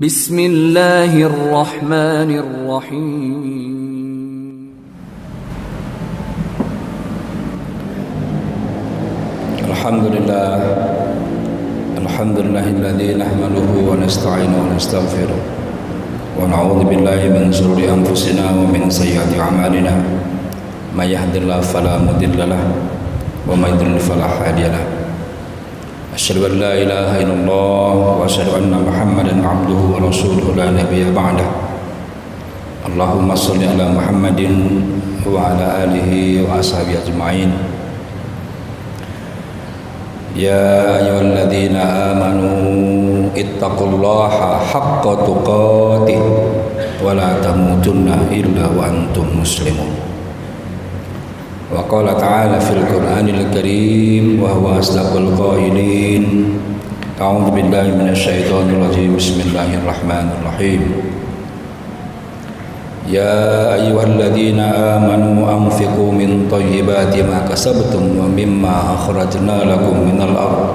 بسم الله الرحمن الرحيم. الحمد لله. الحمد لله الذي نحمده ونستعينه ونستغفره. ونعوذ بالله من شرور أنفسنا ومن سيئات أعمالنا. من يهد الله فلا مضل له ومن يضلل فلا هادي له. أشهد أن لا إله إلا الله وأشهد أن محمدا عبده ورسوله لا نبي بعده اللهم صل على محمد وعلى آله وأصحابه أجمعين يا أيها الذين آمنوا اتقوا الله حق تقاته ولا تموتن إلا وأنتم مسلمون وقال تعالى في القرآن الكريم وهو أصدق القائلين. أعوذ بالله من الشيطان الرجيم. بسم الله الرحمن الرحيم. يا أيها الذين آمنوا أنفقوا من طيبات ما كسبتم ومما أخرجنا لكم من الأرض.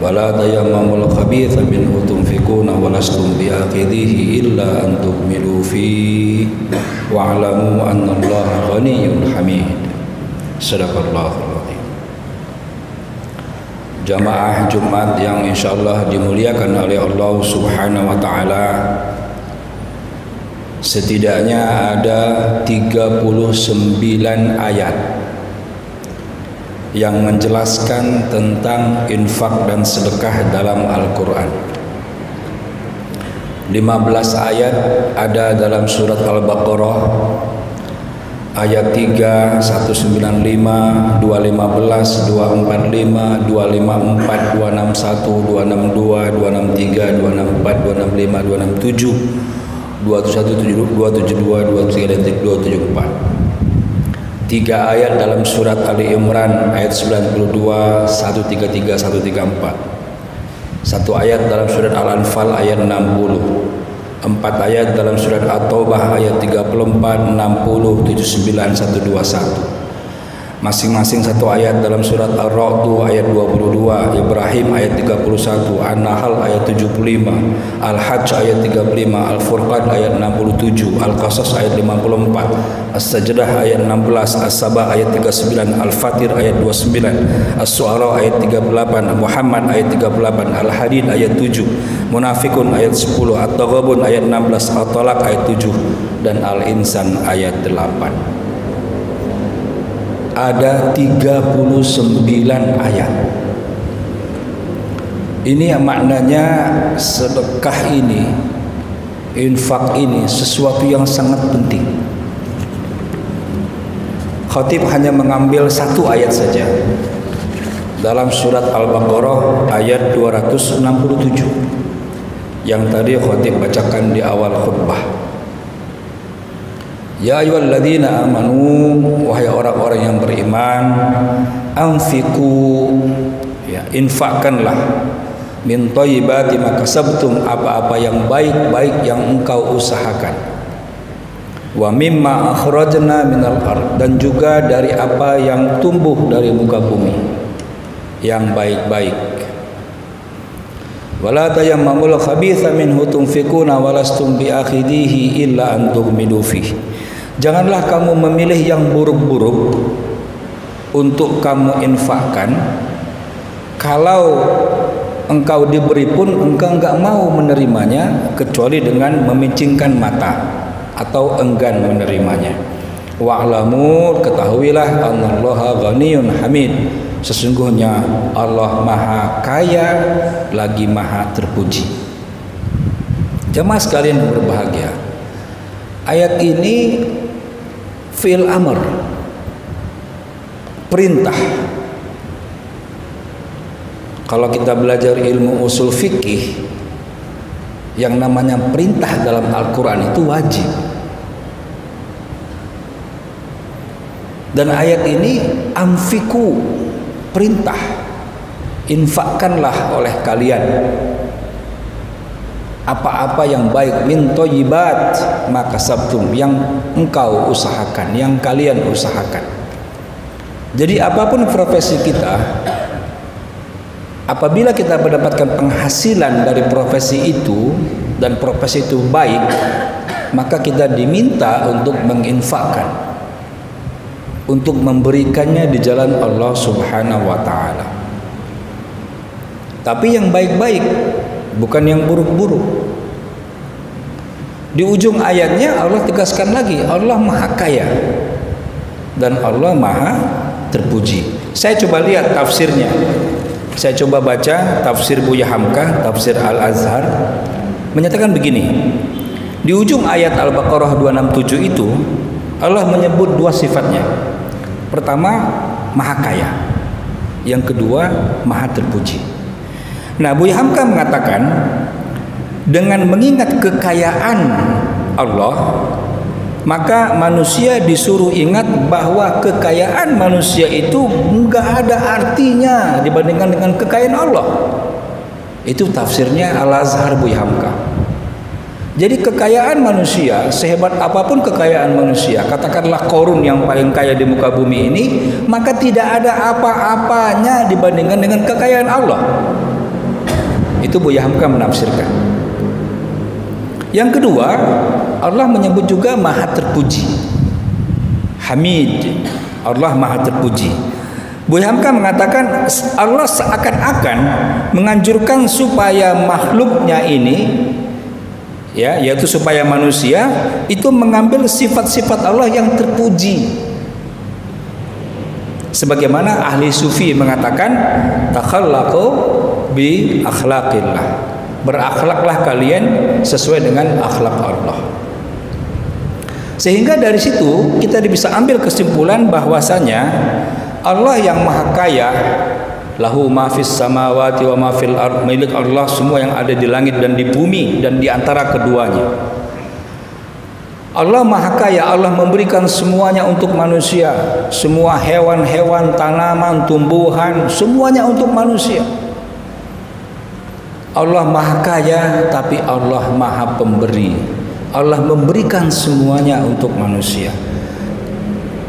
ولا تيمموا الخبيث منه تنفقون ولستم بآخذيه إلا أن تكملوا فيه. واعلموا أن الله غني حميد. Sadaqallahul Azim. Jamaah Jumat yang insyaallah dimuliakan oleh Allah Subhanahu wa taala setidaknya ada 39 ayat yang menjelaskan tentang infak dan sedekah dalam Al-Qur'an. 15 ayat ada dalam surat Al-Baqarah ayat 3, 195, 215, 245, 254, 261, 262, 263, 264, 265, 267, 272, 273 dan 274. Tiga ayat dalam surat Ali Imran ayat 92, 133, 134. Satu ayat dalam surat Al-Anfal ayat 60 Empat ayat dalam surat At-Taubah ayat 34, 60, 79, 121 Masing-masing satu ayat dalam surat Ar-Ra'd ayat 22, Ibrahim ayat 31, An-Nahl ayat 75, Al-Hajj ayat 35, Al-Furqan ayat 67, Al-Qasas ayat 54, As-Sajdah ayat 16, As-Sabah ayat 39, Al-Fatir ayat 29, As-Su'ara ayat 38, Muhammad ayat 38, Al-Hadid ayat 7, Munafikun ayat 10, At-Taghabun ayat 16, At-Talaq ayat 7 dan Al-Insan ayat 8 ada 39 ayat. Ini maknanya sedekah ini, infak ini sesuatu yang sangat penting. Khatib hanya mengambil satu ayat saja dalam surat Al-Baqarah ayat 267 yang tadi khatib bacakan di awal khutbah. Ya ayyuhalladzina amanu wahai orang-orang yang beriman anfiqu ya infakkanlah. Min thayyibati ma kasabtum apa-apa yang baik-baik yang engkau usahakan. Wa mimma akhrajna minal ard dan juga dari apa yang tumbuh dari muka bumi yang baik-baik. Wala tayammamul khabitha minhu tunfikuna walastum biakhidihi illa an tughmidu fihi Janganlah kamu memilih yang buruk-buruk untuk kamu infakkan kalau engkau diberi pun engkau enggak mau menerimanya kecuali dengan memicingkan mata atau enggan menerimanya. Wa'lamu ketahuilah Allah ghaniyun hamid. Sesungguhnya Allah Maha Kaya lagi Maha Terpuji. Jemaah sekalian berbahagia. Ayat ini fi'il amr. Perintah. Kalau kita belajar ilmu usul fikih yang namanya perintah dalam Al-Quran itu wajib. Dan ayat ini amfiku perintah. Infakkanlah oleh kalian apa-apa yang baik min toyibat maka sabtum yang engkau usahakan yang kalian usahakan jadi apa pun profesi kita apabila kita mendapatkan penghasilan dari profesi itu dan profesi itu baik, maka kita diminta untuk menginfakkan untuk memberikannya di jalan Allah Subhanahu wa taala. Tapi yang baik-baik bukan yang buruk-buruk. Di ujung ayatnya Allah tegaskan lagi, Allah Maha Kaya dan Allah Maha terpuji. Saya coba lihat tafsirnya. Saya coba baca tafsir Buya Hamka, tafsir Al-Azhar menyatakan begini. Di ujung ayat Al-Baqarah 267 itu Allah menyebut dua sifatnya. Pertama, Maha Kaya. Yang kedua, Maha Terpuji. Nah, Buya Hamka mengatakan dengan mengingat kekayaan Allah maka manusia disuruh ingat bahwa kekayaan manusia itu enggak ada artinya dibandingkan dengan kekayaan Allah. Itu tafsirnya Al-Azhar Buya Hamka jadi kekayaan manusia sehebat apa pun kekayaan manusia katakanlah korun yang paling kaya di muka bumi ini maka tidak ada apa-apanya dibandingkan dengan kekayaan Allah itu Buya Hamka menafsirkan yang kedua, Allah menyebut juga Maha Terpuji. Hamid. Allah Maha Terpuji. Bu Hamka mengatakan Allah seakan-akan menganjurkan supaya makhluknya ini ya yaitu supaya manusia itu mengambil sifat-sifat Allah yang terpuji sebagaimana ahli sufi mengatakan takhallaqu bi akhlaqillah berakhlaklah kalian sesuai dengan akhlak Allah. Sehingga dari situ kita bisa ambil kesimpulan bahwasanya Allah yang Maha Kaya lahu ma fis samawati wa ma fil ard milik Allah semua yang ada di langit dan di bumi dan di antara keduanya. Allah Maha Kaya, Allah memberikan semuanya untuk manusia, semua hewan-hewan, tanaman, tumbuhan, semuanya untuk manusia. Allah Maha Kaya tapi Allah Maha Pemberi. Allah memberikan semuanya untuk manusia.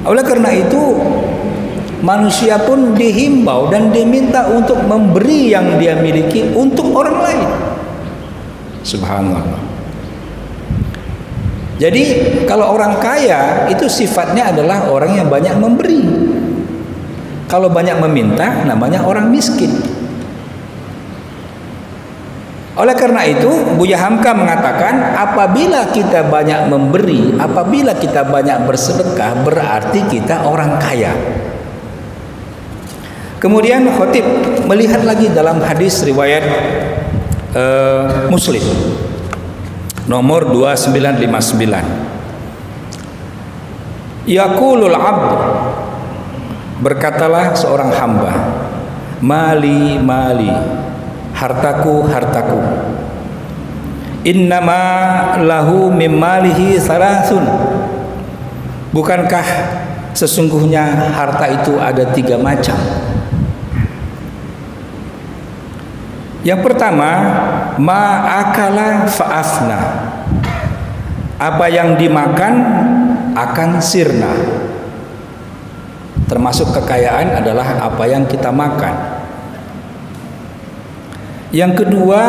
Oleh karena itu manusia pun dihimbau dan diminta untuk memberi yang dia miliki untuk orang lain. Subhanallah. Jadi kalau orang kaya itu sifatnya adalah orang yang banyak memberi. Kalau banyak meminta namanya orang miskin. Oleh karena itu, Buya Hamka mengatakan apabila kita banyak memberi, apabila kita banyak bersedekah, berarti kita orang kaya. Kemudian khotib melihat lagi dalam hadis riwayat uh, Muslim nomor 2959. Yaqulul abd berkatalah seorang hamba, mali mali hartaku hartaku. Innama lahu mimalihi salasun. Bukankah sesungguhnya harta itu ada tiga macam? Yang pertama ma'akala fa'afna. Apa yang dimakan akan sirna. Termasuk kekayaan adalah apa yang kita makan yang kedua,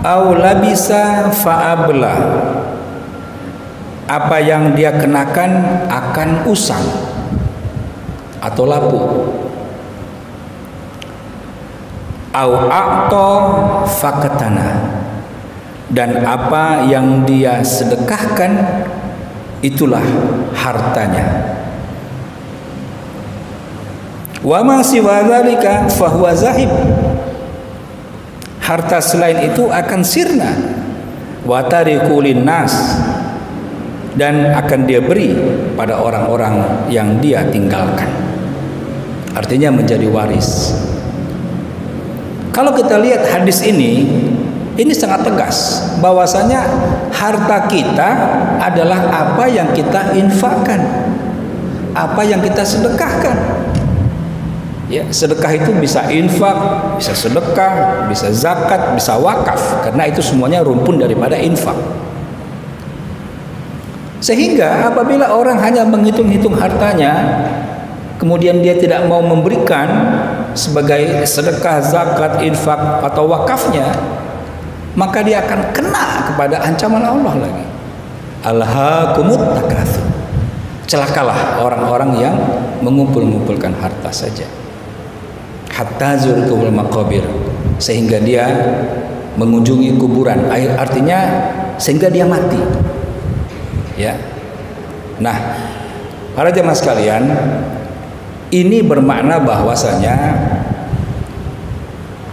aulabisa fa'abla. Apa yang dia kenakan akan usang atau lapuk. Au a'to fakatana. Dan apa yang dia sedekahkan itulah hartanya. Wa ma siwa dzalika fahuwa zahib harta selain itu akan sirna. Watarikulin nas dan akan dia beri pada orang-orang yang dia tinggalkan. Artinya menjadi waris. Kalau kita lihat hadis ini ini sangat tegas. Bahwasanya harta kita adalah apa yang kita infakkan. Apa yang kita sedekahkan Ya, sedekah itu bisa infak, bisa sedekah, bisa zakat, bisa wakaf karena itu semuanya rumpun daripada infak. Sehingga apabila orang hanya menghitung-hitung hartanya kemudian dia tidak mau memberikan sebagai sedekah, zakat, infak atau wakafnya maka dia akan kena kepada ancaman Allah lagi. Alhaakumut takatsur. Celakalah orang-orang yang mengumpul-ngumpulkan harta saja. Hatta zurtumul maqabir sehingga dia mengunjungi kuburan. Artinya sehingga dia mati. Ya. Nah, para jemaah sekalian, ini bermakna bahwasanya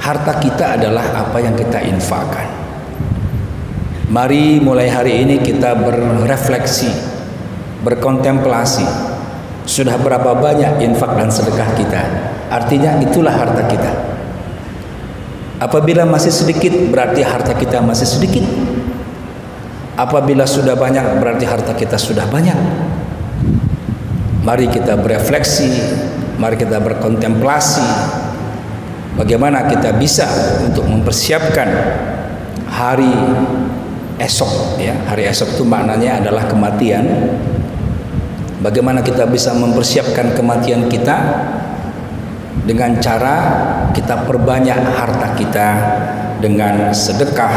harta kita adalah apa yang kita infakkan. Mari mulai hari ini kita berefleksi, berkontemplasi. Sudah berapa banyak infak dan sedekah kita? Artinya itulah harta kita. Apabila masih sedikit berarti harta kita masih sedikit. Apabila sudah banyak berarti harta kita sudah banyak. Mari kita berefleksi, mari kita berkontemplasi bagaimana kita bisa untuk mempersiapkan hari esok ya hari esok itu maknanya adalah kematian bagaimana kita bisa mempersiapkan kematian kita? Dengan cara kita perbanyak harta kita dengan sedekah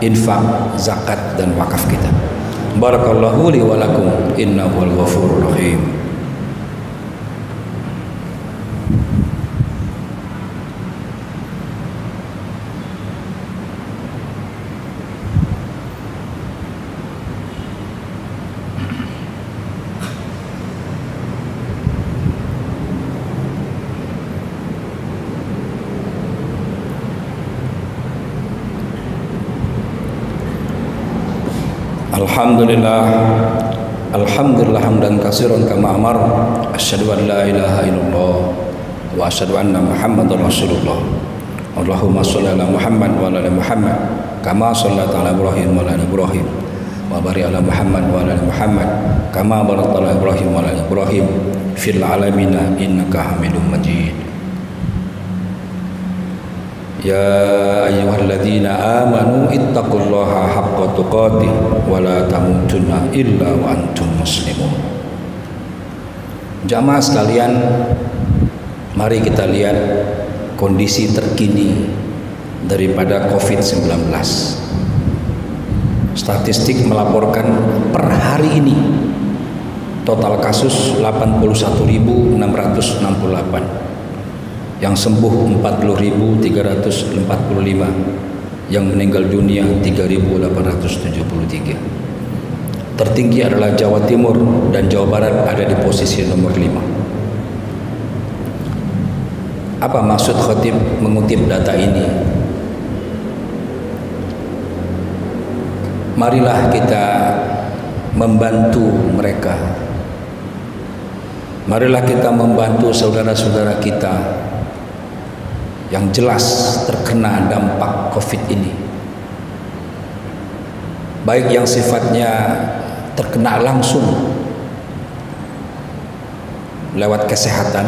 infak zakat dan wakaf kita. Barakallahu li wa lakum. Innahu ghafurur rahim Alhamdulillah. Alhamdulillah hamdan kasiran kama amar. Asyhadu an la ilaha illallah Wa asyhadu anna muhammadan rasulullah. Allahumma salli ala Muhammad wa ala Muhammad Kama sallata ala Ibrahim wa ala Ibrahim Wa barik ala Muhammad wa ala Muhammad Kama barakta ala Ibrahim wa ala Ibrahim. Fil alamina innaka hamidum majid يا أيها الذين آمنوا اتقوا الله حق تقاته ولا تموتن إلا وأنتم مسلمون Jamaah sekalian, mari kita lihat kondisi terkini daripada COVID-19. Statistik melaporkan per hari ini total kasus 81.668 yang sembuh 40.345 yang meninggal dunia 3.873 tertinggi adalah Jawa Timur dan Jawa Barat ada di posisi nomor 5 apa maksud khotib mengutip data ini? Marilah kita membantu mereka. Marilah kita membantu saudara-saudara kita yang jelas terkena dampak COVID ini. Baik yang sifatnya terkena langsung lewat kesehatan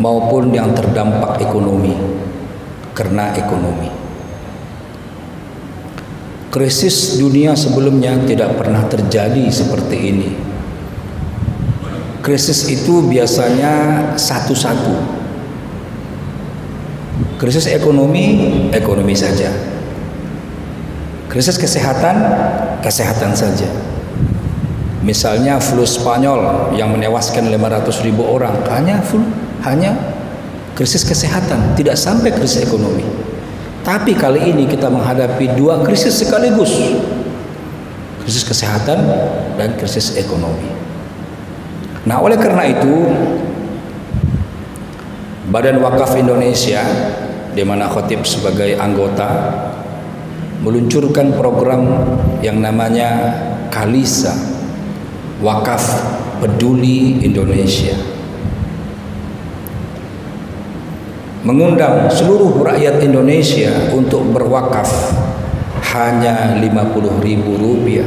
maupun yang terdampak ekonomi karena ekonomi. Krisis dunia sebelumnya tidak pernah terjadi seperti ini. Krisis itu biasanya satu-satu Krisis ekonomi, ekonomi saja. Krisis kesehatan, kesehatan saja. Misalnya flu Spanyol yang menewaskan 500 ribu orang, hanya flu, hanya krisis kesehatan, tidak sampai krisis ekonomi. Tapi kali ini kita menghadapi dua krisis sekaligus. Krisis kesehatan dan krisis ekonomi. Nah, oleh karena itu Badan Wakaf Indonesia di mana khotib sebagai anggota meluncurkan program yang namanya Kalisa Wakaf Peduli Indonesia mengundang seluruh rakyat Indonesia untuk berwakaf hanya 50 ribu rupiah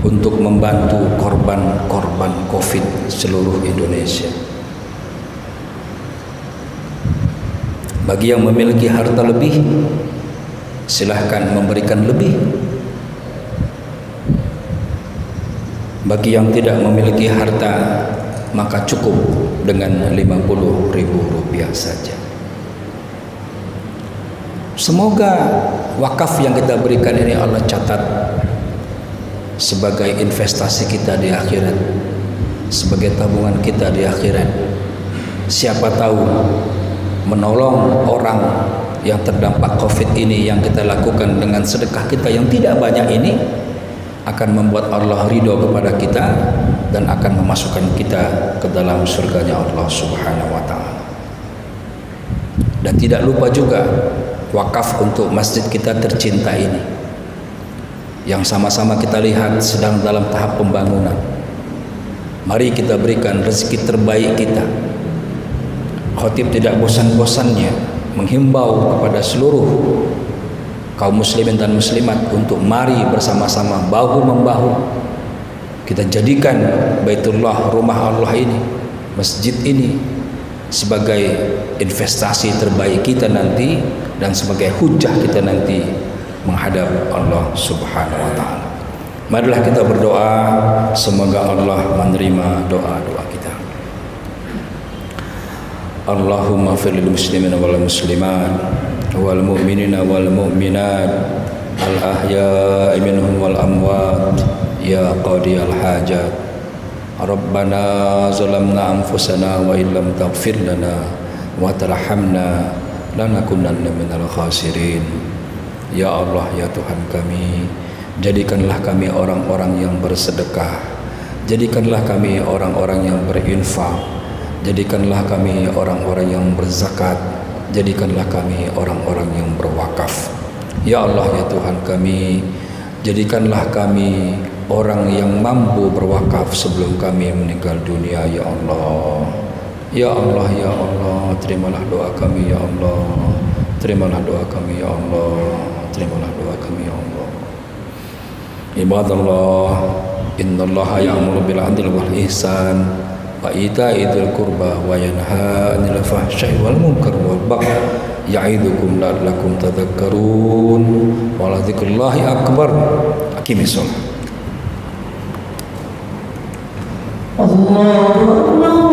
untuk membantu korban-korban COVID seluruh Indonesia. Bagi yang memiliki harta lebih, silahkan memberikan lebih. Bagi yang tidak memiliki harta, maka cukup dengan 50 ribu rupiah saja. Semoga wakaf yang kita berikan ini Allah catat sebagai investasi kita di akhirat, sebagai tabungan kita di akhirat. Siapa tahu menolong orang yang terdampak Covid ini yang kita lakukan dengan sedekah kita yang tidak banyak ini akan membuat Allah ridho kepada kita dan akan memasukkan kita ke dalam surganya Allah Subhanahu wa taala. Dan tidak lupa juga wakaf untuk masjid kita tercinta ini yang sama-sama kita lihat sedang dalam tahap pembangunan. Mari kita berikan rezeki terbaik kita. Khotib tidak bosan-bosannya menghimbau kepada seluruh kaum muslimin dan muslimat untuk mari bersama-sama bahu membahu kita jadikan Baitullah rumah Allah ini masjid ini sebagai investasi terbaik kita nanti dan sebagai hujah kita nanti menghadap Allah Subhanahu wa taala. Marilah kita berdoa semoga Allah menerima doa-doa. Allahumma fil muslimin wal muslimat wal mu'minina wal mu'minat al ahya'i minhum wal amwat ya qadi al hajat. Rabbana zalamna wa illam taghfir lana wa Ya Allah ya Tuhan kami jadikanlah kami orang-orang yang bersedekah. Jadikanlah kami orang-orang yang berinfak. Jadikanlah kami orang-orang yang berzakat. Jadikanlah kami orang-orang yang berwakaf. Ya Allah ya Tuhan kami Jadikanlah kami orang yang mampu berwakaf sebelum kami meninggal dunia ya Allah. Ya Allah ya Allah terimalah doa kami ya Allah. Terimalah doa kami ya Allah. Terimalah doa kami ya Allah. Ibadallah innallaha ya'muru bil 'adli wal ihsan wa ita'idil qurba wa yanha 'anil fahsya'i wal munkar wal baghy ya'idukum la'allakum tadhakkarun. Wa la dzikrullahi akbar. Aqimis shalah Allahu